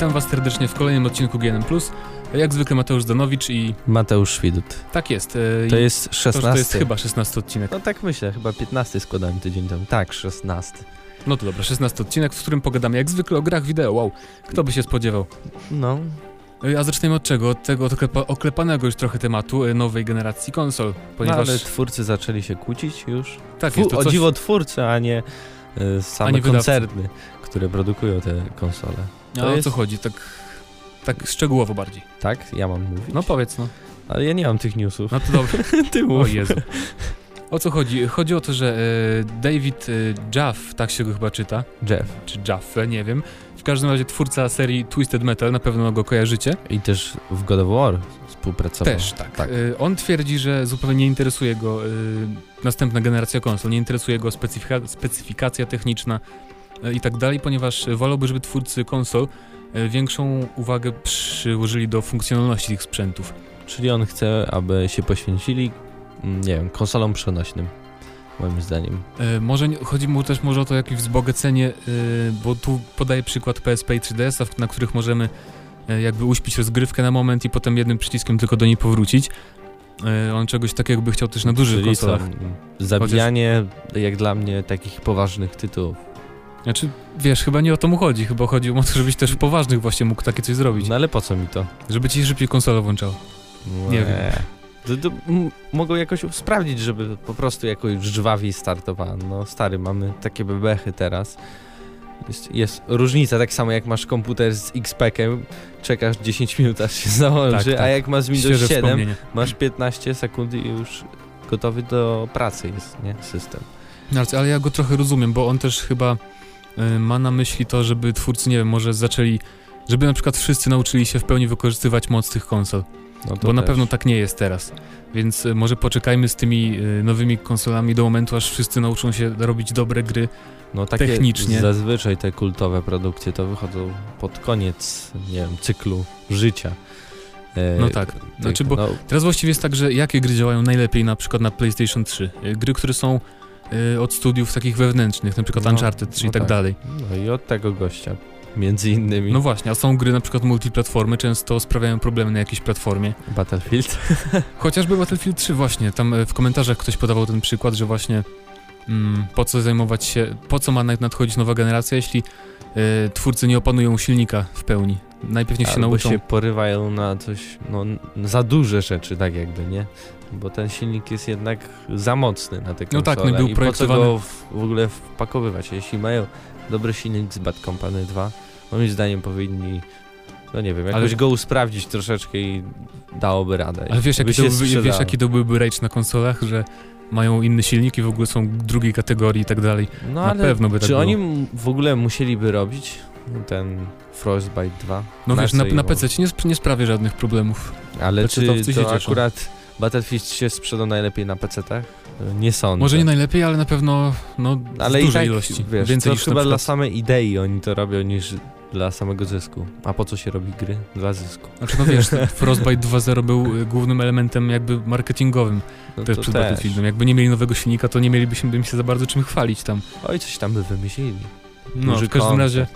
Witam Was serdecznie w kolejnym odcinku GNM+. Jak zwykle Mateusz Danowicz i Mateusz Świdut. tak jest. e, To jest 16. to jest chyba 16 odcinek. No tak myślę, chyba 15 składałem tydzień temu. Tak, 16. No to dobra, 16 odcinek, w którym pogadamy jak zwykle o grach wideo. Wow, kto by się spodziewał. No, E, A zaczniemy od czego? Od tego oklepa oklepanego już trochę tematu e, nowej generacji konsol. Ponieważ no, ale twórcy zaczęli się kłócić już. tak Fu, jest to o coś, dziwo twórcy, a nie y, same koncerny, które produkują te konsole. A to o jest- co chodzi? Tak, tak szczegółowo bardziej. Tak? Ja mam mówić? No powiedz no. Ale ja nie mam tych newsów. No to dobrze. Ty O mów. Jezu. O co chodzi? Chodzi o to, że e, David e, Jaff, tak się go chyba czyta, Jeff. czy Jaffe, nie wiem. W każdym razie twórca serii Twisted Metal, na pewno go kojarzycie. I też w God of War współpracował. Też, tak. tak. E, on twierdzi, że zupełnie nie interesuje go następna generacja konsol, nie interesuje go specyfika specyfikacja techniczna i tak dalej, ponieważ wolałby, żeby twórcy konsol e, większą uwagę przyłożyli do funkcjonalności tych sprzętów. Czyli on chce, aby się poświęcili, mm, nie wiem, konsolom przenośnym. Moim zdaniem. E, może chodzi mu też może o to jakieś wzbogacenie, e, bo tu podaję przykład PSP i 3DS, na których możemy jakby uśpić rozgrywkę na moment i potem jednym przyciskiem tylko do niej powrócić. On czegoś takiego by chciał też na dużych Czyli konsolach. zabijanie, jak dla mnie, takich poważnych tytułów. Znaczy, wiesz, chyba nie o to mu chodzi, chyba chodzi o to, żebyś też w poważnych właśnie mógł takie coś zrobić. No ale po co mi to? Żeby ci szybciej konsolę włączał. Nie wiem. To, to, mogą jakoś sprawdzić, żeby po prostu jakoś żwawiej startowała. No stary, mamy takie bebechy teraz. Jest, jest różnica, tak samo jak masz komputer z XP-kiem, czekasz 10 minut aż się załączy, Tak, tak. a jak masz Windows Świeże 7, wspomnienie. masz 15 sekund i już gotowy do pracy jest, nie? System. No, ale ja go trochę rozumiem, bo on też chyba ma na myśli to, żeby twórcy, nie wiem, może zaczęli, żeby na przykład wszyscy nauczyli się w pełni wykorzystywać moc tych konsol. No Bo na też. pewno tak nie jest teraz. Więc y, może poczekajmy z tymi y, nowymi konsolami do momentu, aż wszyscy nauczą się robić dobre gry. no, takie technicznie. Zazwyczaj te kultowe produkcje to wychodzą pod koniec, nie wiem, cyklu życia. E, No tak. Znaczy, bo no, teraz właściwie jest tak, że jakie gry działają najlepiej na przykład na PlayStation 3? Y, Gry, które są y, od studiów takich wewnętrznych, na przykład No, Uncharted 3 i no tak tak. dalej. no i od tego gościa, między innymi No właśnie, a są gry na przykład multiplatformy, często sprawiają problemy na jakiejś platformie. Battlefield. Chociażby Battlefield 3 właśnie, tam e, w komentarzach ktoś podawał ten przykład, że właśnie mm, po co zajmować się, po co ma nad- nadchodzić nowa generacja, jeśli e, twórcy nie opanują silnika w pełni. Najpierw niech się Albo nauczą. się porywają na coś, no za duże rzeczy, tak jakby, nie? Bo ten silnik jest jednak za mocny na te No tak, konsole no i był i po co projektowany- go w, w ogóle wpakowywać? Jeśli mają dobry silnik z Bad Company 2, moim zdaniem powinni, no nie wiem, jakoś Ale- go usprawdzić troszeczkę i dałoby radę. Ale wiesz jaki, to, byłby- wiesz, jaki to byłby rage na konsolach, że mają inny silnik i w ogóle są drugiej kategorii i tak dalej. No na ale pewno by tak czy było. oni w ogóle musieliby robić ten Frostbite 2? No wiesz, na, im na PC nie, sp- nie sprawia żadnych problemów. Ale PC czy to to akurat Battlefield się sprzedał najlepiej na PC-tach? Nie sądzę. Może nie najlepiej, ale na pewno no, ale dużej tak, ilości. Wiesz, Więcej to niż chyba dla samej idei oni to robią niż dla samego zysku. A po co się robi gry? Dla zysku. Znaczy, no wiesz, Frostbite 2.0 był y, głównym elementem jakby marketingowym No też przed też. Battlefieldem. Jakby nie mieli nowego silnika, to nie mielibyśmy się za bardzo czym chwalić tam. Oj, coś tam by wymyślili. No, Duży w każdym razie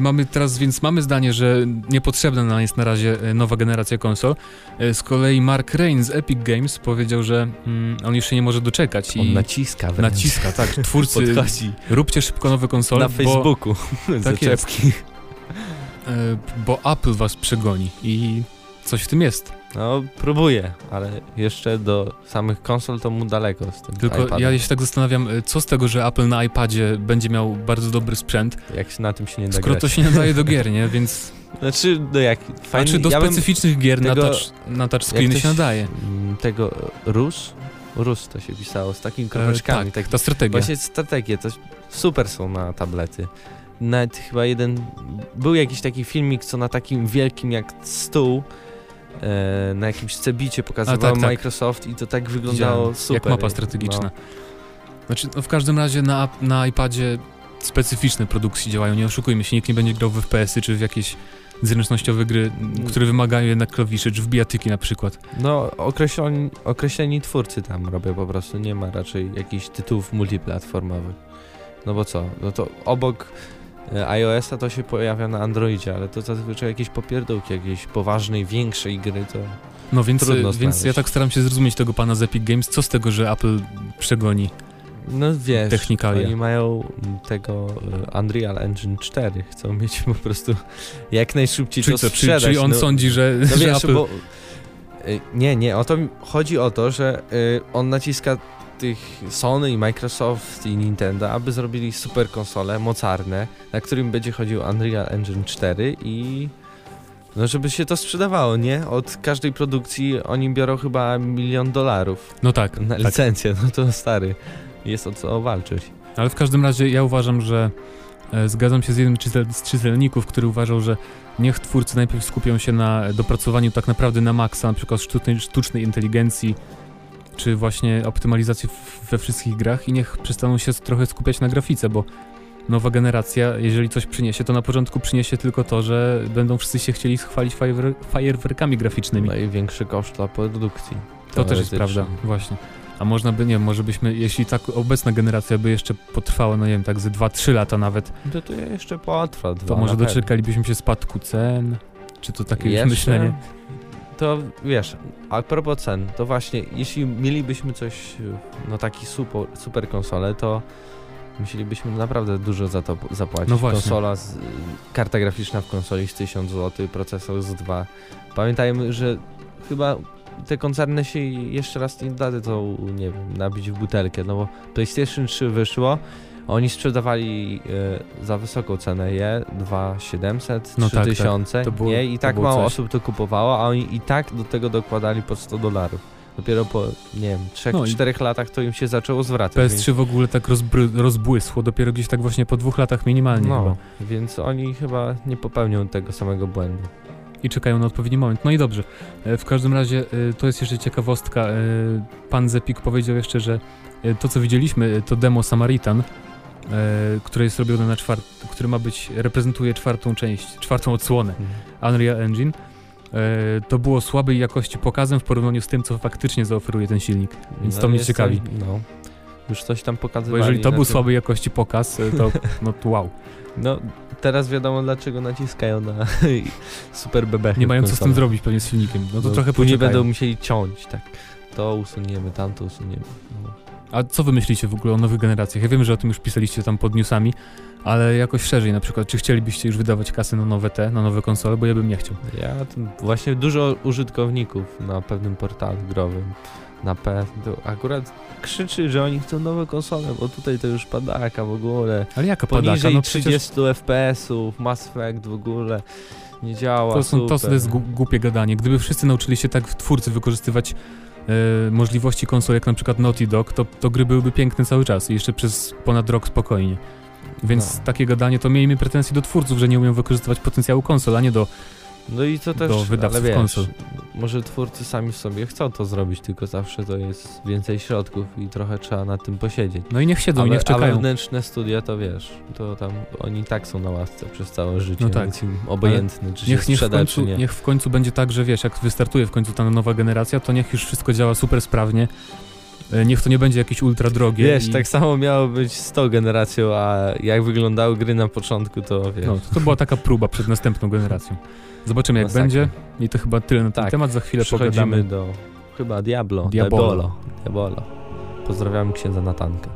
mamy teraz, więc mamy zdanie, że niepotrzebna nam jest na razie e, nowa generacja konsol. E, z kolei Mark Rain z Epic Games powiedział, że mm, on się nie może doczekać On i naciska wręcz. naciska, tak, twórcy, Podchodzi róbcie szybko nowe konsole, na bo, Facebooku. Tak jest. E, bo Apple was przegoni i coś w tym jest. No, próbuje, ale jeszcze do samych konsol to mu daleko z tym Tylko iPadem. ja się tak zastanawiam, e, co z tego, że Apple na iPadzie będzie miał bardzo dobry sprzęt, Jak się na tym się nie da skoro grać. to się nadaje do gier, nie? Więc Znaczy, do jak... Fajnie, znaczy do ja specyficznych gier na, tego- touch, na touchscreeny się nadaje. Tego Rus? Rus to się pisało, z takimi E, kropeczkami. tak, tak, ta strategia. Właśnie strategie, to super są na tablety. Nawet chyba jeden, był jakiś taki filmik, co na takim wielkim jak stół, e, na jakimś cebicie pokazywał tak, tak. Microsoft i to tak wyglądało Widziałem, super. Jak mapa No. strategiczna. Znaczy, no w każdym razie na, na iPadzie specyficzne produkcje działają, nie oszukujmy się, nikt nie będzie grał w FPS-y czy w jakieś zręcznościowe gry, Mm. które wymagają jednak klawiszy, czy w bijatyki na przykład. No, określeni, określeni twórcy tam robią po prostu, nie ma raczej jakichś tytułów multiplatformowych. No bo co, no to obok e, iOS-a to się pojawia na Androidzie, ale to zazwyczaj jakieś popierdółki, jakieś poważnej, większej gry to... No więc, Trudno więc ja tak staram się zrozumieć tego pana z Epic Games, co z tego, że Apple przegoni. No wiesz, Technikalia. oni mają tego e, Unreal Engine 4, chcą mieć po prostu jak najszybciej Czyli, to co, czyli, sprzedać. czyli on no, sądzi, że, No że wiesz, Apple... bo... Nie, nie, o to chodzi o to, że y, on naciska tych Sony i Microsoft i Nintendo, aby zrobili super konsole mocarne, na którym będzie chodził Unreal Engine 4 i no żeby się to sprzedawało, nie? Od każdej produkcji oni biorą chyba milion dolarów No tak, na tak. licencję, no to stary, jest o co walczyć. Ale w każdym razie ja uważam, że e, zgadzam się z jednym z czytelników, który uważał, że niech twórcy najpierw skupią się na dopracowaniu tak naprawdę na maksa, na przykład sztucznej, sztucznej inteligencji, czy właśnie optymalizacji w, we wszystkich grach i niech przestaną się trochę skupiać na grafice, bo nowa generacja, jeżeli coś przyniesie, to na początku przyniesie tylko to, że będą wszyscy się chcieli chwalić fajer, fajerwerkami graficznymi. No i większy koszt dla produkcji. To też jest prawda, właśnie. A można by, nie wiem, może byśmy, jeśli tak obecna generacja by jeszcze potrwała, no nie wiem, tak ze 2-3 lata nawet, No to jeszcze potrwa dwa to może doczekalibyśmy się spadku cen, czy to takie już Jeszcze? myślenie? To wiesz, a propos cen, to właśnie jeśli mielibyśmy coś, no taki super, super konsolę, to musielibyśmy naprawdę dużo za to zapłacić. No właśnie. Konsola, z, karta graficzna w konsoli z 1000 zł, procesor z 2. Pamiętajmy, że chyba te koncerny się jeszcze raz nie dadzą, nie wiem, nabić w butelkę, no bo PlayStation 3 wyszło, oni sprzedawali e, za wysoką cenę je, 2700, No tak, tak. 3000, To było- nie? I tak mało coś. osób to kupowało, a oni i tak do tego dokładali po 100 dolarów. Dopiero po, nie wiem, 3-4 No latach to im się zaczęło zwracać. PS3 w ogóle tak rozbłysło dopiero gdzieś tak właśnie po dwóch latach minimalnie no, chyba. więc oni chyba nie popełnią tego samego błędu. I czekają na odpowiedni moment. No i dobrze. E, W każdym razie e, to jest jeszcze ciekawostka. Pan Zepik powiedział jeszcze, że to co widzieliśmy to demo Samaritan, które jest robione na czwart, który ma być, reprezentuje czwartą część, czwartą odsłonę Unreal Engine. E, To było słabej jakości pokazem w porównaniu z tym, co faktycznie zaoferuje ten silnik. Więc to mnie ciekawi. No, już coś tam Bo pokazywali. jeżeli to był tym- słabej jakości pokaz, e, to no to wow. No, teraz wiadomo dlaczego naciskają na super bebechy Nie mają co z tym zrobić pewnie z silnikiem. No to trochę Później będą musieli ciąć, tak. To usuniemy, tamto usuniemy. No. A co wy myślicie w ogóle o nowych generacjach? Ja wiem, że o tym już pisaliście tam pod newsami, ale jakoś szerzej na przykład, czy chcielibyście już wydawać kasy na nowe te, na nowe konsole, bo ja bym nie chciał. Ja właśnie dużo użytkowników na pewnym portalu growym na P to akurat krzyczy, że oni chcą nowe konsole, bo tutaj to już padaka w ogóle. Ale jaka padaka? Poniżej No przecież 30 FPS-ów, Mass Effect w ogóle nie działa, to, są, to super. jest gu- głupie gadanie. Gdyby wszyscy nauczyli się tak w twórcy wykorzystywać e, możliwości konsol, jak na przykład Naughty Dog, to, to gry byłyby piękne cały czas i jeszcze przez ponad rok spokojnie. Więc No. takie gadanie, to miejmy pretensje do twórców, że nie umieją wykorzystywać potencjału konsol, a nie do... No i to też, do wydawców ale wiesz, konsol. może twórcy sami w sobie chcą to zrobić, tylko zawsze to jest więcej środków i trochę trzeba nad tym posiedzieć. No i niech siedzą, Ale, niech ale czekają. wewnętrzne studia to wiesz, to tam oni tak są na łasce przez całe życie, No tak. więc im obojętne, czy Niech, się niech, w sprzeda, końcu, czy nie. niech w końcu będzie tak, że wiesz, jak wystartuje w końcu ta nowa generacja, to niech już wszystko działa super sprawnie. E, Niech to nie będzie jakieś ultra drogie. Wiesz, i, tak samo miało być z tą generacją, a jak wyglądały gry na początku, to wiesz. No, to, to była taka próba przed następną generacją. Zobaczymy jak Masakra. będzie. I to chyba tyle na ten Tak. temat. Za chwilę Przechodzimy pogadamy. do chyba Diablo. Diabolo. Diabolo. Diabolo. Pozdrawiamy księdza Natanka.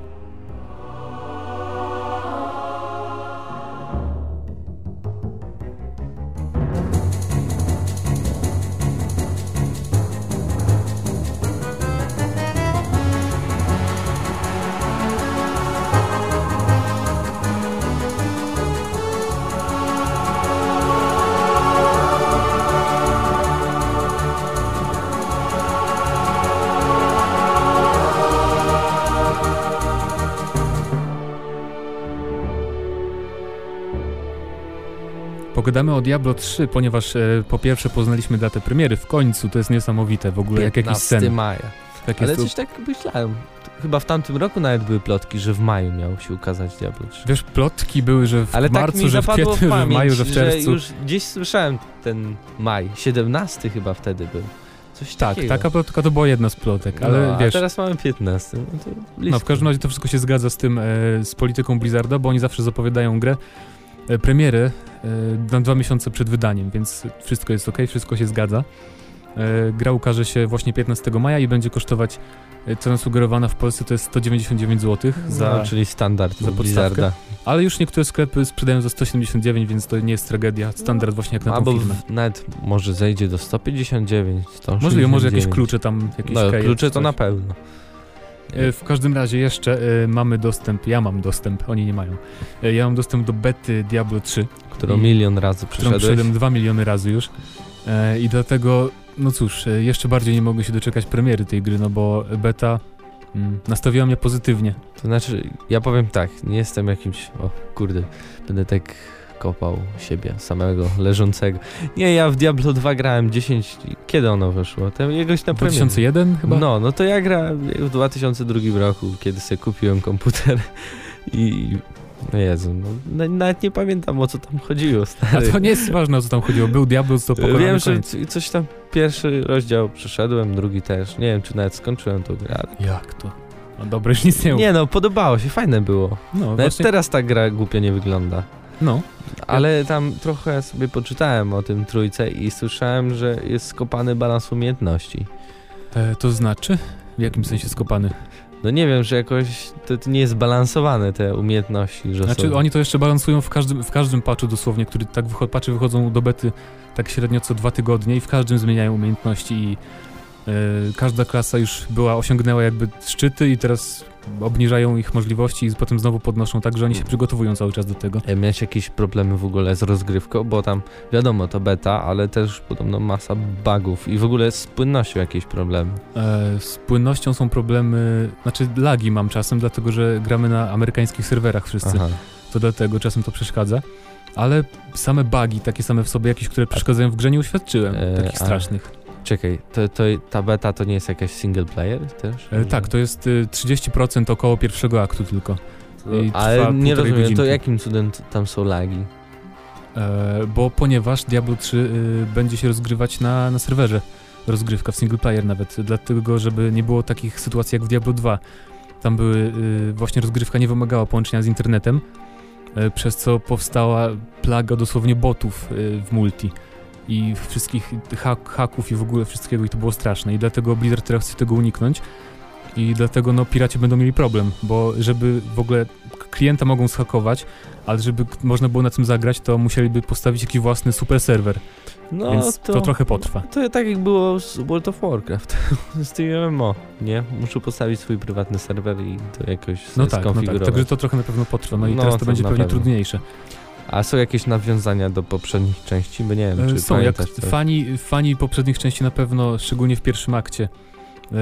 Pogadamy o Diablo 3, ponieważ e, po pierwsze poznaliśmy datę premiery w końcu. To jest niesamowite w ogóle, jak jakiś 15 sen. maja. Tak Ale to, coś tak myślałem. Chyba w tamtym roku nawet były plotki, że w maju miał się ukazać Diablo 3. Wiesz, plotki były, że w Ale marcu, tak że w kwietniu, w że w maju, że w czerwcu. już gdzieś słyszałem ten maj. 17 chyba wtedy był. Coś Tak, takiego. taka plotka to była jedna z plotek, ale no, wiesz, A teraz mamy 15. No, no w każdym razie to wszystko się zgadza z tym, e, z polityką Blizzarda, bo oni zawsze zapowiadają grę premierę e, na dwa miesiące przed wydaniem, więc wszystko jest ok, wszystko się zgadza. E, gra ukaże się właśnie 15 maja i będzie kosztować, e, cena sugerowana w Polsce to jest 199 zł za... no, czyli standard za Blizzarda. Ale już niektóre sklepy sprzedają za 179, więc to nie jest tragedia. Standard właśnie jak na tą Albo firmę. w, nawet może zejdzie do 159, 169. Możliwe, może jakieś klucze tam, jakieś No, klucze to na pewno. E, W każdym razie jeszcze e, mamy dostęp, ja mam dostęp, oni nie mają. E, Ja mam dostęp do bety Diablo 3, Którą I- milion razy którą przeszedłem 2 miliony razy już. I dlatego, no cóż, jeszcze bardziej nie mogę się doczekać premiery tej gry, no bo beta mm, nastawiła mnie pozytywnie. To znaczy, ja powiem tak, nie jestem jakimś, o kurde, będę tak kopał siebie samego, leżącego. Nie, ja w Diablo 2 grałem 10, kiedy ono wyszło? To jakoś na premierze. 2001 chyba? No, no to ja grałem w 2002 roku, kiedy sobie kupiłem komputer i... No Jezu, no, na- nawet nie pamiętam o co tam chodziło, A stary. to nie jest ważne o co tam chodziło, był Diablo, to pokonany Wiem, że coś tam pierwszy rozdział przeszedłem, drugi też. Nie wiem, czy nawet skończyłem tą grę. ale- Jak to? No dobra, już nic nie. Nie no, podobało się, fajne było. No, Nawet właśnie, teraz ta gra głupio nie wygląda. No. Ale tam trochę sobie poczytałem o tym trójce i słyszałem, że jest skopany balans umiejętności. E, to znaczy? W jakim sensie skopany? No nie wiem, że jakoś to, to nie jest balansowane te umiejętności, że Znaczy są... oni to jeszcze balansują w każdym, w każdym patchu dosłownie, który tak wycho- patchy wychodzą do bety tak średnio co dwa tygodnie i w każdym zmieniają umiejętności i każda klasa już była, osiągnęła jakby szczyty i teraz obniżają ich możliwości i potem znowu podnoszą tak, że oni się przygotowują cały czas do tego. E, Miałeś jakieś problemy w ogóle z rozgrywką, bo tam wiadomo to beta, ale też podobno masa bugów i w ogóle z płynnością jakieś problemy. E, z płynnością są problemy, znaczy lagi mam czasem, dlatego że gramy na amerykańskich serwerach wszyscy. Aha. to dlatego czasem to przeszkadza. Ale same bugi, takie same w sobie, jakieś, które przeszkadzają w grze, nie uświadczyłem. E, takich strasznych. Czekaj, to, to ta beta to nie jest jakaś single player też? E, tak, to jest y, 30% około pierwszego aktu tylko. i Ale nie rozumiem, to godzinki. jakim cudem tam są lagi? E, bo ponieważ Diablo 3 y, będzie się rozgrywać na, na serwerze, rozgrywka w single player nawet, dlatego żeby nie było takich sytuacji jak w Diablo 2. Tam były, y, właśnie rozgrywka nie wymagała połączenia z internetem, e, przez co powstała plaga dosłownie botów y, w multi i wszystkich hak, haków i w ogóle wszystkiego i to było straszne i dlatego Blizzard teraz chce tego uniknąć i dlatego no piraci będą mieli problem, bo żeby w ogóle klienta mogą zhakować, ale żeby można było na tym zagrać, to musieliby postawić jakiś własny super serwer, No więc to, trochę potrwa. To tak jak było z World of Warcraft, z tym MMO, nie? Muszę postawić swój prywatny serwer i to jakoś No tak, no tak, skonfigurować. także to trochę na pewno potrwa, no i No, teraz to to będzie pewnie pewno. trudniejsze. A są jakieś nawiązania do poprzednich części? Bo nie wiem, E, czy Są, jak fani, fani poprzednich części na pewno, szczególnie w pierwszym akcie, e,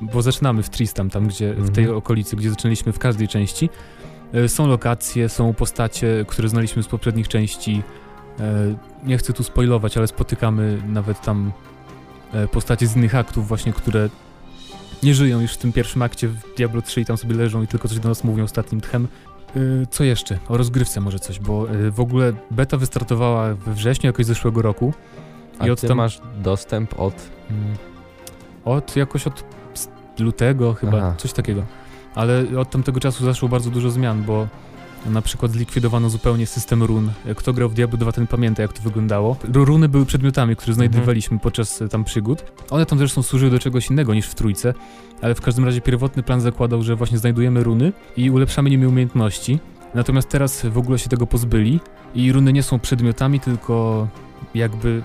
bo zaczynamy w Tristam, tam gdzie, w tej Mhm. okolicy, gdzie zaczęliśmy w każdej części. E, Są lokacje, są postacie, które znaliśmy z poprzednich części. Nie chcę tu spoilować, ale spotykamy nawet tam postacie z innych aktów właśnie, które nie żyją już w tym pierwszym akcie w Diablo 3 i tam sobie leżą i tylko coś do nas mówią ostatnim tchem. E, Co jeszcze? O rozgrywce może coś, bo e, w ogóle beta wystartowała we wrześniu jakoś zeszłego roku. A i od ty tam- masz dostęp od... Mm. Od jakoś od lutego chyba, Aha. coś takiego. Ale od tamtego czasu zaszło bardzo dużo zmian, bo na przykład zlikwidowano zupełnie system run. Kto grał w Diablo 2, ten pamięta jak to wyglądało. Ru- Runy były przedmiotami, które znajdowaliśmy podczas e, tam przygód. One tam zresztą służyły do czegoś innego niż w trójce, ale w każdym razie pierwotny plan zakładał, że właśnie znajdujemy runy i ulepszamy nimi umiejętności. Natomiast teraz w ogóle się tego pozbyli i runy nie są przedmiotami, tylko jakby...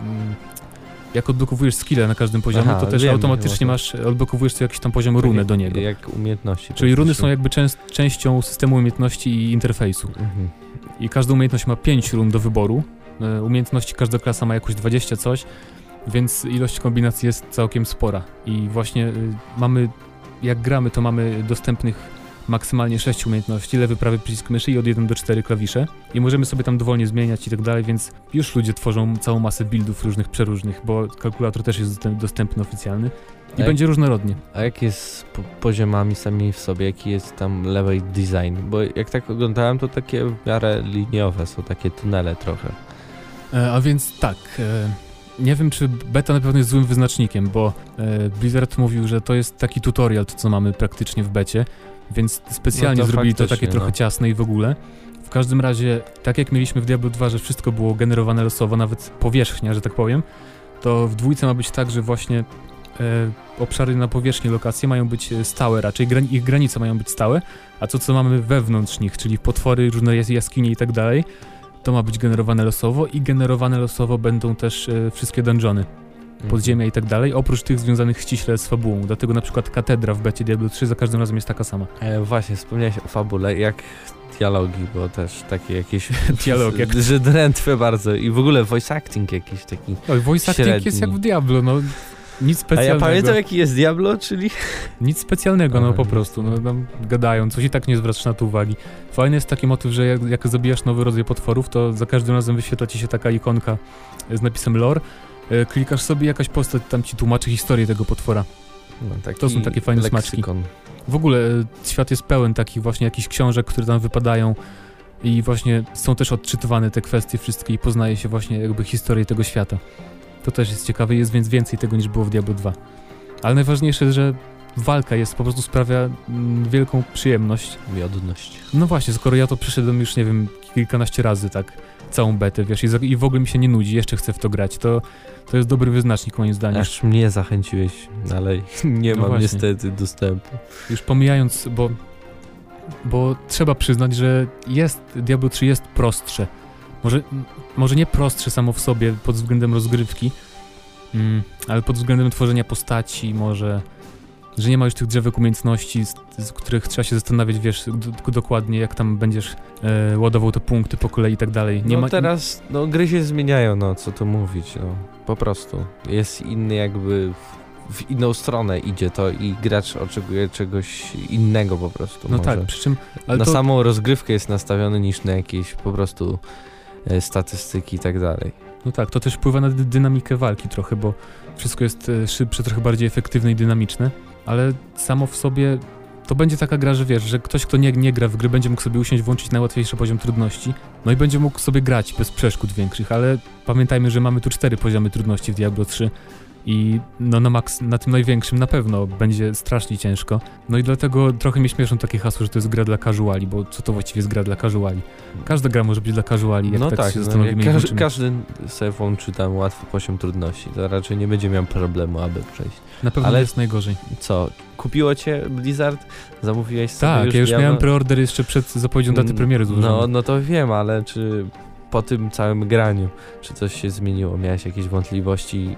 Jak odblokowujesz skille na każdym poziomie, Aha, to też wiem, automatycznie masz, odblokowujesz jakiś tam poziom runę jak, do niego. Jak umiejętności. Czyli runy są jakby częst, częścią systemu umiejętności i interfejsu. Mhm. I każda umiejętność ma 5 run do wyboru. E, Umiejętności każda klasa ma jakoś 20 coś, więc ilość kombinacji jest całkiem spora. I właśnie y, mamy, jak gramy, to mamy dostępnych maksymalnie 6 umiejętności, lewy, prawy przycisk myszy i od 1 do 4 klawisze. I możemy sobie tam dowolnie zmieniać i tak dalej, więc już ludzie tworzą całą masę buildów różnych, przeróżnych, bo kalkulator też jest dostęp- dostępny oficjalny. I A będzie różnorodnie. A jak jest z po poziomami sami w sobie, jaki jest tam level design? Bo jak tak oglądałem, to takie w miarę liniowe są, takie tunele trochę. E, a więc tak, e, nie wiem, czy beta na pewno jest złym wyznacznikiem, bo e, Blizzard mówił, że to jest taki tutorial, to co mamy praktycznie w becie, więc specjalnie No to zrobili to takie trochę no. ciasne i w ogóle. W każdym razie, tak jak mieliśmy w Diablo 2, że wszystko było generowane losowo, nawet powierzchnia, że tak powiem, to w dwójce ma być tak, że właśnie e, obszary na powierzchni lokacji mają być e, stałe raczej, gran ich granice mają być stałe, a to co mamy wewnątrz nich, czyli potwory, różne jas jaskinie i tak dalej, to ma być generowane losowo i generowane losowo będą też e, wszystkie dungeony, podziemia i tak dalej, oprócz tych związanych ściśle z fabułą. Dlatego na przykład katedra w becie Diablo 3 za każdym razem jest taka sama. E, właśnie, wspomniałeś o fabule, jak dialogi, bo też takie jakieś... Dialog, jak- Że drętwe bardzo i w ogóle voice acting jakiś taki... No, voice acting Średni. jest jak w Diablo, no nic A ja specjalnego. pamiętam jaki jest Diablo, czyli... Nic specjalnego, no po prostu, no tam gadają, coś i tak nie zwracasz na to uwagi. Fajny jest taki motyw, że jak, jak zabijasz nowy rodzaj potworów, to za każdym razem wyświetla ci się taka ikonka z napisem lore, e, klikasz sobie jakaś postać tam ci tłumaczy historię tego potwora. No, To są takie fajne leksykon. W ogóle e, świat jest pełen takich właśnie jakichś książek, które tam wypadają i właśnie są też odczytywane te kwestie wszystkie i poznaje się właśnie jakby historię tego świata. To też jest ciekawe, jest więc więcej tego niż było w Diablo 2. Ale najważniejsze, że walka jest, po prostu sprawia mm, wielką przyjemność. Miodność. No właśnie, skoro ja to przeszedłem już, nie wiem, kilkanaście razy, tak, całą betę, wiesz, i, w ogóle mi się nie nudzi, jeszcze chcę w to grać, to, to jest dobry wyznacznik moim zdaniem. Aż mnie zachęciłeś, ale nie No mam właśnie. niestety dostępu. Już pomijając, bo, bo trzeba przyznać, że jest, Diablo 3 jest prostsze. Może, może nie prostsze samo w sobie pod względem rozgrywki, mm, ale pod względem tworzenia postaci, może, że nie ma już tych drzewek umiejętności, z, z których trzeba się zastanawiać, wiesz, d- dokładnie jak tam będziesz e, ładował te punkty po kolei i tak dalej. Nie no ma, teraz, no gry się zmieniają, no co tu mówić, no po prostu. Jest inny jakby, w, inną stronę idzie to i gracz oczekuje czegoś innego po prostu. No może. tak, przy czym... Ale na to, samą rozgrywkę jest nastawiony niż na jakieś po prostu e, statystyki i tak dalej. No tak, to też wpływa na dy- dynamikę walki trochę, bo wszystko jest e, szybsze, trochę bardziej efektywne i dynamiczne, ale samo w sobie to będzie taka gra, że wiesz, że ktoś, kto nie, nie gra w gry, będzie mógł sobie usiąść, włączyć najłatwiejszy poziom trudności, no i będzie mógł sobie grać bez przeszkód większych, ale pamiętajmy, że mamy tu cztery poziomy trudności w Diablo 3 i no na maks, na tym największym na pewno będzie strasznie ciężko. No i dlatego trochę mnie śmieszą takie hasło, że to jest gra dla casuali, bo co to właściwie jest gra dla casuali? Każda gra może być dla casuali, jak no tak, tak, się no, zastanowimy. każ, każdy sobie włączy tam łatwy poziom trudności, to raczej nie będzie miał problemu, aby przejść. Na pewno ale- jest najgorzej. Co, kupiło cię Blizzard? Zamówiłeś sobie Tak, już ja już miałem preorder jeszcze przed zapowiedzią daty premiery złożonej. No, no to wiem, ale czy po tym całym graniu, czy coś się zmieniło? Miałeś jakieś wątpliwości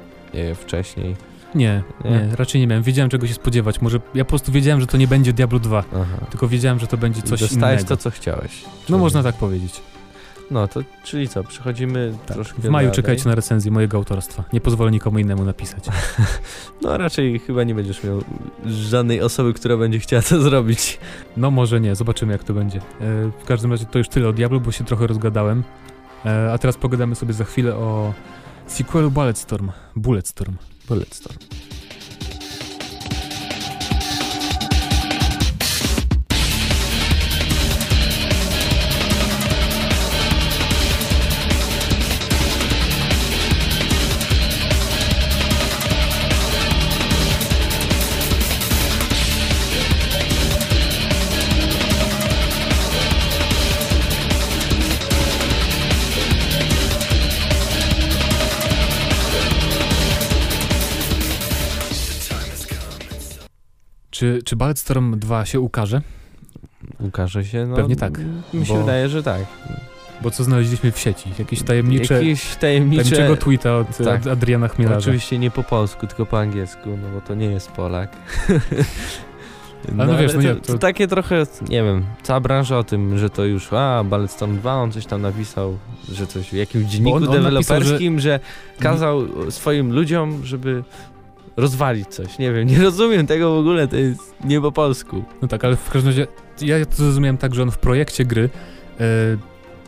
wcześniej? nie, nie? nie, raczej nie miałem. Wiedziałem czego się spodziewać. Może ja po prostu wiedziałem, że to nie będzie Diablo 2, Aha. tylko wiedziałem, że to będzie coś Dostałeś innego. to, co chciałeś. No Czyli- można tak powiedzieć. No to, czyli co, przechodzimy Tak. troszkę W maju dalej. czekajcie na recenzję mojego autorstwa. Nie pozwolę nikomu innemu napisać. No raczej chyba nie będziesz miał żadnej osoby, która będzie chciała to zrobić. No może nie, zobaczymy jak to będzie. E, w każdym razie to już tyle o Diablo, bo się trochę rozgadałem. E, a teraz pogadamy sobie za chwilę o sequelu Bulletstorm. Bulletstorm. Bulletstorm. Czy, czy Bulletstorm 2 się ukaże? Ukaże się? No, Pewnie tak, Mi się bo- wydaje, że tak. Bo co znaleźliśmy w sieci? Jakieś tajemnicze, Jakieś tajemnicze... tajemniczego tweeta od, Tak. od Adriana Chmielarza. Oczywiście nie po polsku, tylko po angielsku, no bo to nie jest Polak. Ale no wiesz, no to, nie, to... to- takie trochę, nie wiem, cała branża o tym, że to już, a, Balletstorm 2, on coś tam napisał, że coś w jakimś dzienniku on- on napisał, deweloperskim, że... kazał swoim ludziom, żeby rozwalić coś. Nie wiem, nie rozumiem tego w ogóle, to jest nie po polsku. No tak, ale w każdym razie ja to zrozumiałem tak, że on w projekcie gry e,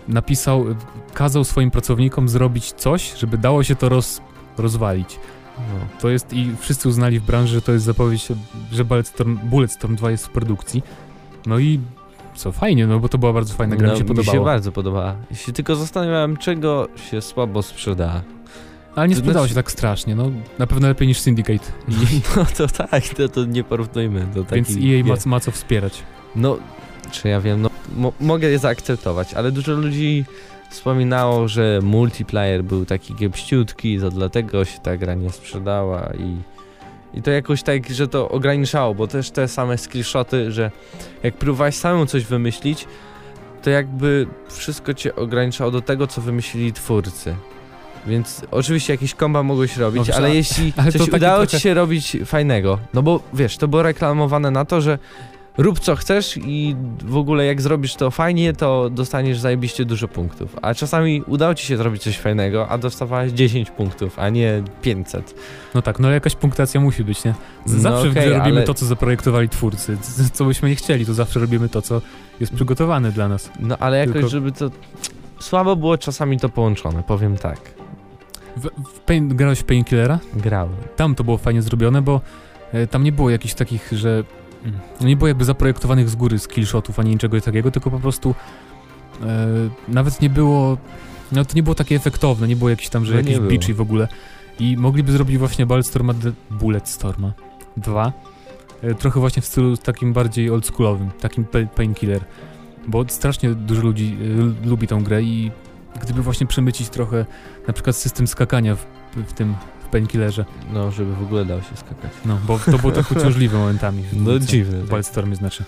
napisał, kazał swoim pracownikom zrobić coś, żeby dało się to roz, rozwalić. No. To jest i wszyscy uznali w branży, że to jest zapowiedź, że Bulletstorm, Bulletstorm 2 jest w produkcji. No i co, fajnie, no bo to była bardzo fajna gra, no, mi się Mi się podobała. bardzo podobała. Się tylko zastanawiałem, czego się słabo sprzeda. Ale nie To sprzedało znaczy- się tak strasznie, no na pewno lepiej niż Syndicate. I, No to tak, to, to nie porównujmy do więc. EA ma, ma co wspierać. No, czy ja wiem, no mo mogę je zaakceptować, ale dużo ludzi wspominało, że multiplayer był taki kiepściutki, to dlatego się ta gra nie sprzedała i, i to jakoś tak, że to ograniczało, bo też te same skillshoty, że jak próbowałeś samemu coś wymyślić, to jakby wszystko cię ograniczało do tego, co wymyślili twórcy. Więc oczywiście jakieś komba mogłeś robić, No ale a- jeśli ale to coś takie udało trochę- ci się robić fajnego, no bo wiesz, to było reklamowane na to, że rób co chcesz i w ogóle jak zrobisz to fajnie, to dostaniesz zajebiście dużo punktów. A czasami udało ci się zrobić coś fajnego, a dostawałeś 10 punktów, a nie 500. No tak, no jakaś punktacja musi być, nie? Z- No Zawsze w okej, grze robimy ale- to, co zaprojektowali twórcy. C- Co byśmy nie chcieli, to zawsze robimy to, co jest przygotowane dla nas. No ale jakoś, Tylko- żeby to... Słabo było czasami to połączone, powiem tak. W, w Pain, grałeś w Painkillera? Grałem. Tam to było fajnie zrobione, bo e, tam nie było jakichś takich, że... No nie było jakby zaprojektowanych z góry skillshotów, ani niczego takiego, tylko po prostu e, nawet nie było... No to nie było takie efektowne, nie było jakichś tam, że No było. beachy w ogóle. I mogliby zrobić właśnie Bulletstorma, Bulletstorma 2, e, trochę właśnie w stylu takim bardziej oldschoolowym, takim pa- Painkiller. Bo strasznie dużo ludzi e, lubi tą grę i gdyby właśnie przemycić trochę na przykład system skakania w, w tym w Painkillerze, No, żeby w ogóle dało się skakać. no, bo to było tak uciążliwe momentami. No dziwne. Tak. Wildstormie znaczy.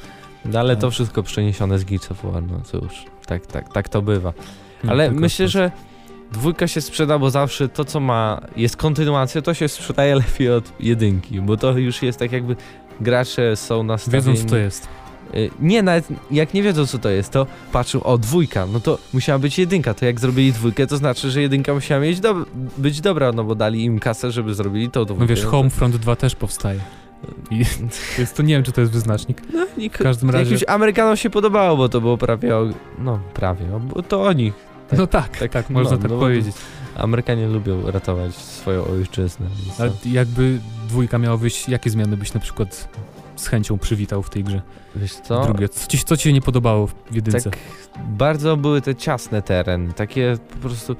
No, ale to Tak. wszystko przeniesione z Gears of War, no cóż. Tak, tak, tak to bywa. No, Ale tylko myślę, że dwójka się sprzeda, bo zawsze to, co ma, jest kontynuacją, to się sprzedaje lepiej od jedynki, bo to już jest tak jakby gracze są nastawieni... Wiedzą, co to jest. Y, Nie, nawet jak nie wiedzą, co to jest, to patrzą, o, dwójka, no to musiała być jedynka, to jak zrobili dwójkę, to znaczy, że jedynka musiała mieć do, być dobra, no bo dali im kasę, żeby zrobili tą dwójkę. No wiesz, to- Homefront 2 też powstaje. I jest to nie wiem, czy to jest wyznacznik. No, nikt, W każdym razie- Jakimś Amerykanom się podobało, bo to było prawie, o, no prawie, bo to oni. Tak, no tak, tak, tak, można no, tak no, powiedzieć. Amerykanie lubią ratować swoją ojczyznę. Ale to- jakby dwójka miała wyjść, jakie zmiany byś na przykład z chęcią przywitał w tej grze? Wiesz co? Drugie, co ci, co ci się nie podobało w jedynce? Tak bardzo były te ciasne tereny, takie po prostu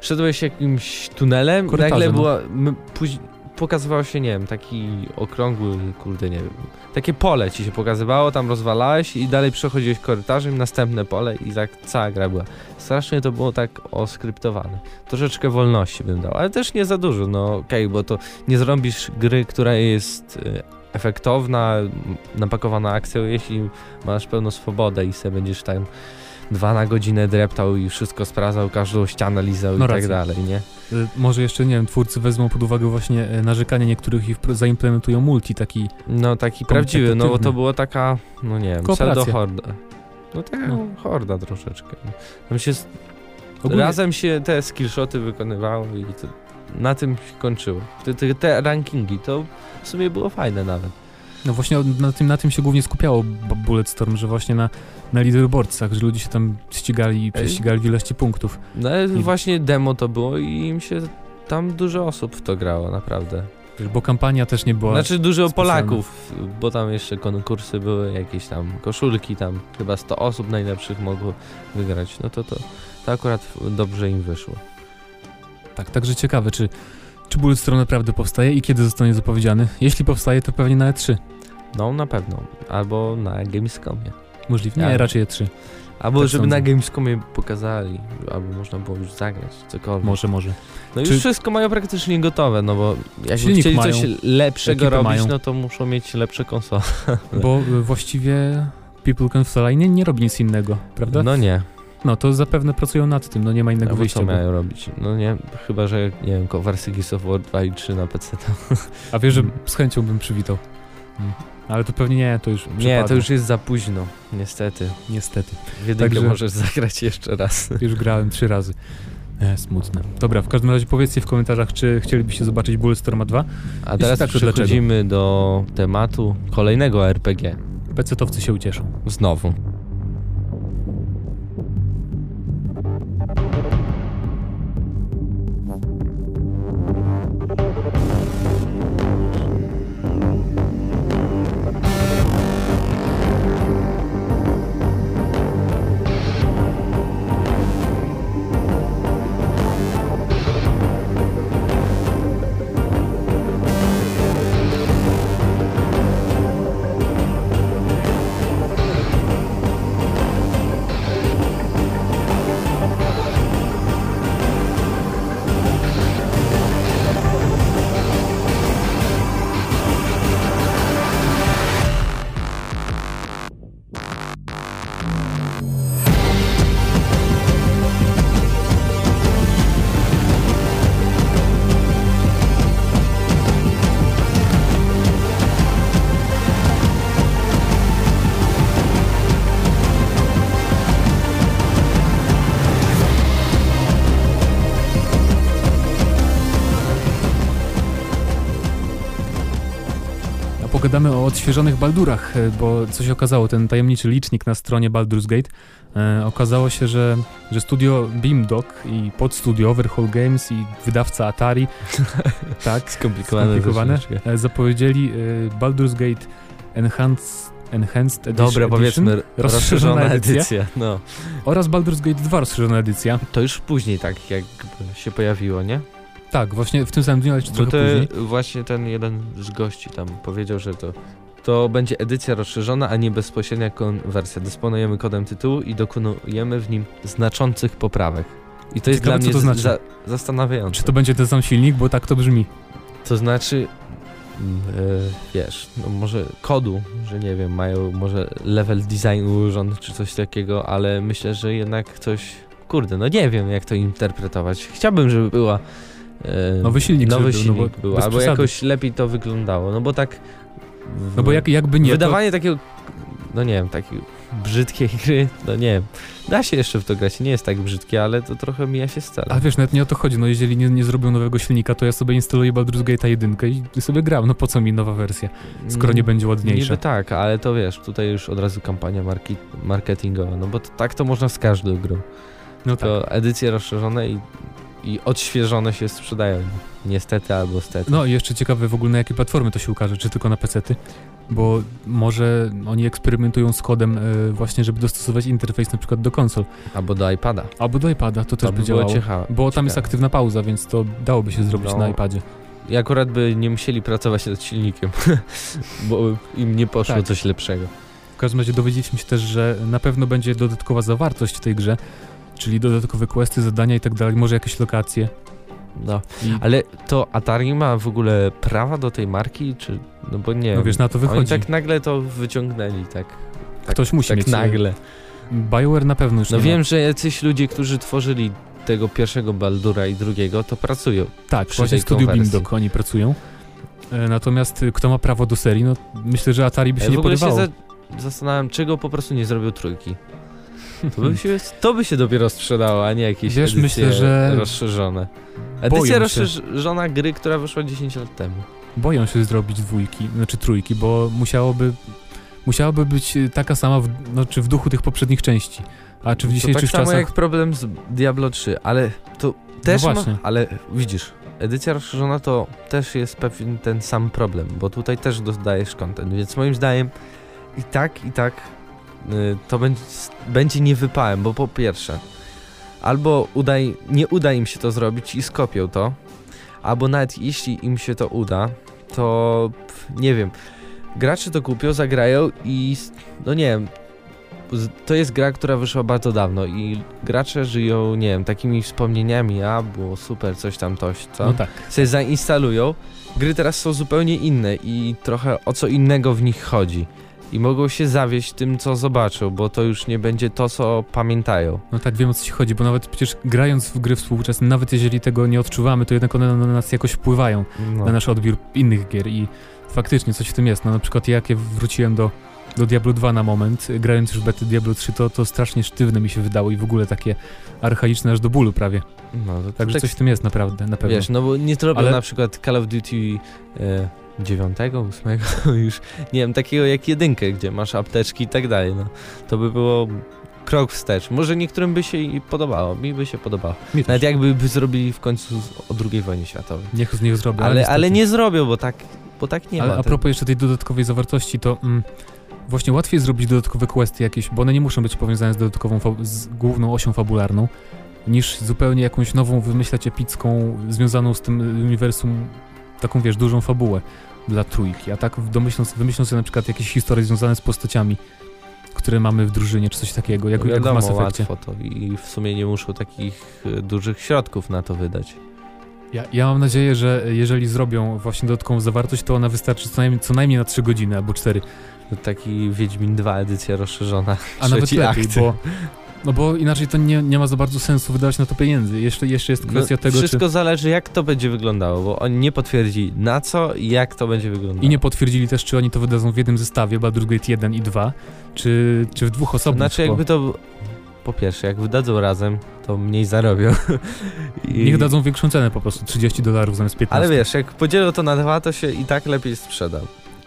szedłeś jakimś tunelem i Korytarze, nagle no. była, m, później pokazywało się, nie wiem, taki okrągły, kurde, nie wiem, takie pole ci się pokazywało, tam rozwalałeś i dalej przechodziłeś korytarzem, następne pole i tak cała gra była. Strasznie to było tak oskryptowane. Troszeczkę wolności bym dał, ale też nie za dużo, no okej, bo to nie zrobisz gry, która jest y, efektowna, napakowana akcją, jeśli masz pełną swobodę i sobie będziesz tam dwa na godzinę dreptał i wszystko sprawdzał, każdą ścianę lizał No i tak dalej, nie? Y, Może jeszcze, nie wiem, twórcy wezmą pod uwagę właśnie e, narzekania niektórych i zaimplementują multi, taki... No taki prawdziwy, no bo to była taka, no nie wiem, pseudo-horda. No taka No. horda troszeczkę. Tam się, Ogólnie- razem się te skillshoty wykonywało i to, na tym się kończyło. Te, te, te rankingi to w sumie było fajne nawet. No właśnie na tym, na tym się głównie skupiało Bulletstorm, że właśnie na, na leaderboardsach, że ludzie się tam ścigali i prześcigali w ilości punktów. No ale I- właśnie demo to było i im się tam dużo osób w to grało, naprawdę. Bo kampania też nie była... Znaczy dużo specjalna. Polaków, bo tam jeszcze konkursy były, jakieś tam koszulki, tam chyba 100 osób najlepszych mogło wygrać. No to to, to akurat dobrze im wyszło. Tak, także ciekawe, czy, czy Bulletstorm naprawdę powstaje i kiedy zostanie zapowiedziany. Jeśli powstaje, to pewnie na E3. No na pewno. Albo na Gamescomie. Możliwe. Ja- Nie, raczej E3. Albo Tak żeby sądzę. na Gamescomie pokazali, albo można było już zagrać, cokolwiek. Może, może. No już Czy- wszystko mają praktycznie gotowe, no bo Silnik chcieli mają, coś lepszego robić, mają. no to muszą mieć lepsze konsole. Bo y, właściwie People Can Fly nie, nie robi nic innego, prawda? No nie. No to zapewne pracują nad tym, no nie ma innego No wyjścia. co Bo... mają robić? No nie, chyba, że nie wiem, wersji Gears of War 2 i 3 na PC to... A wiesz, że z chęcią bym przywitał. Mm. Ale to pewnie nie, to już Nie, to już jest za późno, niestety. Niestety. W jedynkę Także- możesz zagrać jeszcze raz. Już grałem trzy razy. E, smutne. Dobra, w każdym razie powiedzcie w komentarzach, czy chcielibyście zobaczyć Bulletstorma 2. A teraz tak, przechodzimy do tematu kolejnego RPG. PC-towcy się ucieszą. Znowu. Pogadamy o odświeżonych Baldurach, e, bo co się okazało, ten tajemniczy licznik na stronie Baldur's Gate, e, okazało się, że, że studio Beamdog i podstudio Overhaul Games i wydawca Atari, tak, Skomplikowane. skomplikowane, e, zapowiedzieli e, Baldur's Gate Enhanced, Enhanced Edition, Dobra, powiedzmy, rozszerzona rozszerzona edycja. edycja. No. oraz Baldur's Gate 2 rozszerzona edycja. To już później tak jakby się pojawiło, nie? Tak, właśnie w tym samym dniu, ale Bo trochę to później. właśnie ten jeden z gości tam powiedział, że to, to będzie edycja rozszerzona, a nie bezpośrednia konwersja. Dysponujemy kodem tytułu i dokonujemy w nim znaczących poprawek. I to jest Ciekawe, dla mnie to znaczy. za, zastanawiające. Czy to będzie ten sam silnik, bo tak to brzmi. To znaczy, e, wiesz, no może kodu, że nie wiem, mają może level design ułożony czy coś takiego, ale myślę, że jednak coś, kurde, no nie wiem jak to interpretować. Chciałbym, żeby była Nowy silnik, nowy był, no bo silnik był, bez albo przesady. jakoś lepiej to wyglądało, no bo tak w- No bo jak, jakby nie, to, wydawanie takiego, no nie wiem, takiej brzydkiej gry, no nie wiem, da się jeszcze w to grać, nie jest tak brzydkie, ale to trochę mija się z celem. A wiesz, nawet nie o to chodzi, no jeżeli nie, nie zrobią nowego silnika, to ja sobie instaluję Baldur's Gate 1 i sobie gram, no po co mi nowa wersja, skoro nie będzie ładniejsza. Niby tak, ale to wiesz, tutaj już od razu kampania marki, marketingowa, no bo to, tak to można z każdą grą. No tak. To edycje rozszerzone i, i odświeżone się sprzedają. Niestety albo stety. No i jeszcze ciekawe w ogóle na jakie platformy to się ukaże, czy tylko na PC-ty, bo może oni eksperymentują z kodem e, właśnie, żeby dostosować interfejs na przykład do konsol, Albo do iPada. albo do iPada, to też To by by było działało. ciekawe. Bo tam jest aktywna pauza, więc to dałoby się zrobić No. na iPadzie. I akurat by nie musieli pracować nad silnikiem, bo im nie poszło Tak. coś lepszego. W każdym razie dowiedzieliśmy się też, że na pewno będzie dodatkowa zawartość w tej grze, czyli dodatkowe questy, zadania i tak dalej, może jakieś lokacje. No. I, Ale to Atari ma w ogóle prawa do tej marki, czy... No bo nie no wiesz, na to Oni wychodzi. tak nagle to wyciągnęli, tak. tak Ktoś musi tak mieć. nagle. BioWare na pewno już No wiem, ma. że jacyś ludzie, którzy tworzyli tego pierwszego Baldura i drugiego, to pracują. Tak, właśnie w studiu. Bindok oni pracują. E, Natomiast y, kto ma prawo do serii, no myślę, że Atari by się Ja w nie ogóle się za zastanawiam, czego po prostu nie zrobił trójki. To by się, to by się dopiero sprzedało, a nie jakieś Wiesz, myślę, że rozszerzone. Edycja rozszerzona gry, która wyszła 10 lat temu. Boją się zrobić dwójki, znaczy trójki, bo musiałoby, musiałaby być taka sama, w, znaczy w duchu tych poprzednich części. A czy w to dzisiejszych tak samo jak problem z Diablo 3, ale to też ma, właśnie. ale widzisz, edycja rozszerzona to też jest pewien ten sam problem, bo tutaj też dodajesz content, więc moim zdaniem i tak, i tak to będzie, będzie niewypałem, bo po pierwsze albo udaj, nie uda im się to zrobić i skopią to, albo nawet jeśli im się to uda, to nie wiem, gracze to kupią, zagrają i no nie wiem, to jest gra, która wyszła bardzo dawno i gracze żyją, nie wiem, takimi wspomnieniami, a było super, coś tam, coś, co No tak. sobie zainstalują. Gry teraz są zupełnie inne i trochę o co innego w nich chodzi. I mogą się zawieść tym, co zobaczą, bo to już nie będzie to, co pamiętają. No tak, wiem o co ci chodzi, bo nawet przecież grając w gry współczesne, nawet jeżeli tego nie odczuwamy, to jednak one na nas jakoś wpływają, No. na nasz odbiór innych gier i faktycznie coś w tym jest. No na przykład jak ja wróciłem do, do Diablo 2 na moment, grając już bety Diablo 3, to, to strasznie sztywne mi się wydało i w ogóle takie archaiczne aż do bólu prawie. No, to Także tak, coś w tym jest naprawdę, na pewno. Wiesz, no bo nie zrobią Ale- na przykład Call of Duty e, 9, 8 już, nie wiem, takiego jak jedynkę, gdzie masz apteczki i tak dalej, no. To by było krok wstecz. Może niektórym by się i podobało, mi by się podobało. Mi. Nawet jakby by zrobili w końcu z- o II wojnie światowej. Niech, niech zrobię, ale, Ale, niestety. ale nie zrobią, bo tak, bo tak nie ale ma. a propos jeszcze tej dodatkowej zawartości, to mm, właśnie łatwiej zrobić dodatkowe questy jakieś, bo one nie muszą być powiązane z dodatkową, z główną osią fabularną, niż zupełnie jakąś nową wymyślać epicką, związaną z tym uniwersum, taką wiesz, dużą fabułę dla trójki. A tak domyślą, wymyślą sobie na przykład jakieś historie związane z postaciami, które mamy w drużynie, czy coś takiego, jak, No jak w wiadomo, Mass Effectie. łatwo to i w sumie nie muszą takich e, dużych środków na to wydać. Ja, ja mam nadzieję, że jeżeli zrobią właśnie dodatkową zawartość, to ona wystarczy co najmniej, co najmniej na 3 godziny albo 4. Taki Wiedźmin 2 edycja rozszerzona. A nawet lepiej, akt. bo, no bo inaczej to nie, nie ma za bardzo sensu wydawać na to pieniędzy. Jeszcze, jeszcze jest kwestia No, tego, wszystko czy... zależy jak to będzie wyglądało, bo oni nie potwierdzi na co i jak to będzie wyglądało. I nie potwierdzili też, czy oni to wydadzą w jednym zestawie, Baldur's Gate 1 i 2, czy, czy w dwóch osobnych. Znaczy jakby to... Po pierwsze, jak wydadzą razem, to mniej zarobią. I... Niech dadzą większą cenę po prostu, 30 dolarów zamiast 15. Ale wiesz, jak podzielą to na dwa, to się i tak lepiej sprzeda.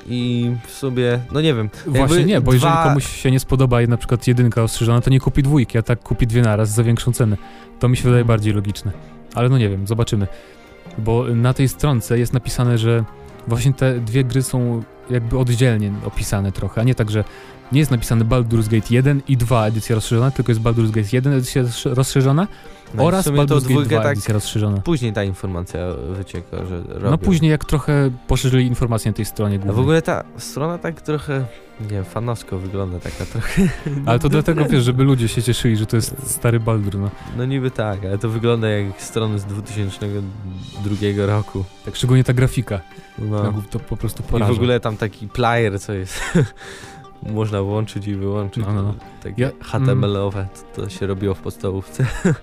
i w sobie, no nie wiem. Właśnie nie, bo jeżeli dwa- komuś się nie spodoba na przykład jedynka ostrzyżona, to nie kupi dwójki, a tak kupi dwie naraz za większą cenę. To mi się wydaje bardziej logiczne. Ale no nie wiem, zobaczymy. Bo na tej stronce jest napisane, że właśnie te dwie gry są jakby oddzielnie opisane trochę, a nie tak, że nie jest napisane Baldur's Gate 1 i 2 edycja rozszerzona, tylko jest Baldur's Gate 1 edycja rozsz- rozszerzona No i oraz Baldur's Gate dwójkę 2 tak edycja rozszerzona. później ta informacja wycieka, że robią. No później jak trochę poszerzyli informacje na tej stronie głównej. w ogóle ta strona tak trochę, nie wiem, fanowsko wygląda taka trochę. Ale to dlatego wiesz, żeby ludzie się cieszyli, że to jest stary Baldur, no. No niby tak, ale to wygląda jak strony z 2002 roku. Tak szczególnie ta grafika. No. To po prostu I poraża. w ogóle tam taki player, co jest. Można włączyć i wyłączyć. No, no, no. Takie Ja- HTML-owe, to, to się robiło w podstawówce.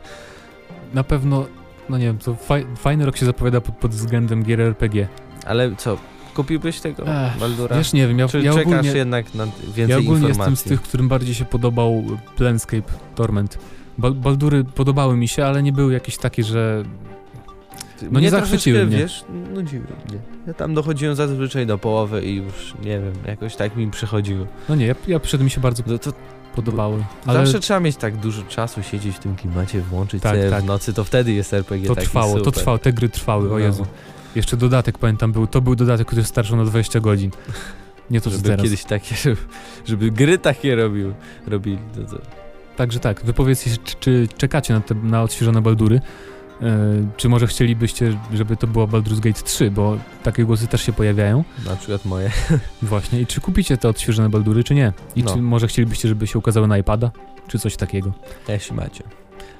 Na pewno, no nie wiem, to faj, fajny rok się zapowiada pod, pod względem gier RPG. Ale co, kupiłbyś tego Ech, Baldura? Wiesz, nie wiem, ja, Czy ja czekasz ogólnie, jednak na więcej ja ogólnie informacji? jestem z tych, którym bardziej się podobał Planescape Torment. Bal, Baldury podobały mi się, ale nie były jakieś takie, że... no nie zachwyciły mnie. wiesz, nudziły mnie. Ja tam dochodziłem zazwyczaj do połowy i już, nie wiem, jakoś tak mi przychodziło. No nie, ja, ja przed mi się bardzo No to podobały. Ale Zawsze trzeba mieć tak dużo czasu, siedzieć w tym klimacie, włączyć Tak, sobie tak. w nocy, to wtedy jest RPG to trwało, super. to trwało, te gry trwały, o No. Jezu. Jeszcze dodatek, pamiętam, był, to był dodatek, który starczył na 20 godzin. Nie to, że Żeby teraz. kiedyś takie, żeby, żeby gry takie robił, robili. To, to. Także tak, wypowiedzcie, czy, czy czekacie na, te, na odświeżone Baldury, czy może chcielibyście, żeby to było Baldur's Gate 3, bo takie głosy też się pojawiają Na przykład moje. właśnie. I czy kupicie te odświeżone Baldury, czy nie? I No. czy może chcielibyście, żeby się ukazały na iPada, czy coś takiego? Jeśli macie.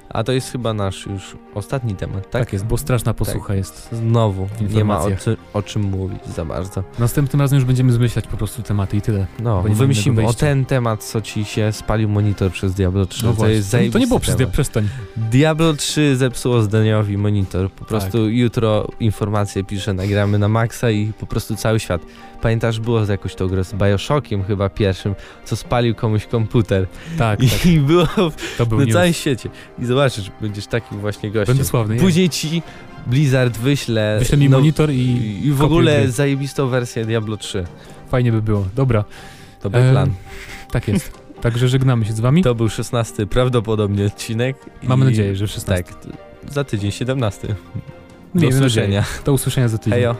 A to jest chyba nasz już ostatni temat, tak? Tak, jest, bo straszna posłucha jest. Znowu, nie ma o, czy, o czym mówić za bardzo. Następnym razem już będziemy zmyślać po prostu tematy i tyle. No, wymyślimy o ten temat, co ci się spalił monitor przez Diablo 3. No to jest to, to nie było przez temat. przestań. Diablo 3 zepsuło Zdaniowi monitor. Po prostu jutro informacje pisze, nagramy na maksa i po prostu cały świat. Pamiętasz, było jakoś to grę z Bioshockiem chyba pierwszym, co spalił komuś komputer. Tak, I, tak, i było to był na całym świecie. I zobaczysz, będziesz takim właśnie gościem. Będę sławny, nie? Później ci Blizzard wyśle, Wyślę mi no- monitor i, i, w ogóle gry. zajebistą wersję Diablo 3. Fajnie by było. Dobra, To był Em, plan. tak jest. Także żegnamy się z wami. To był 16 prawdopodobnie odcinek. Mamy nadzieję, że 16. Tak, za tydzień 17. Do Miejmy nadzieję. usłyszenia. Do usłyszenia za tydzień. Hejo.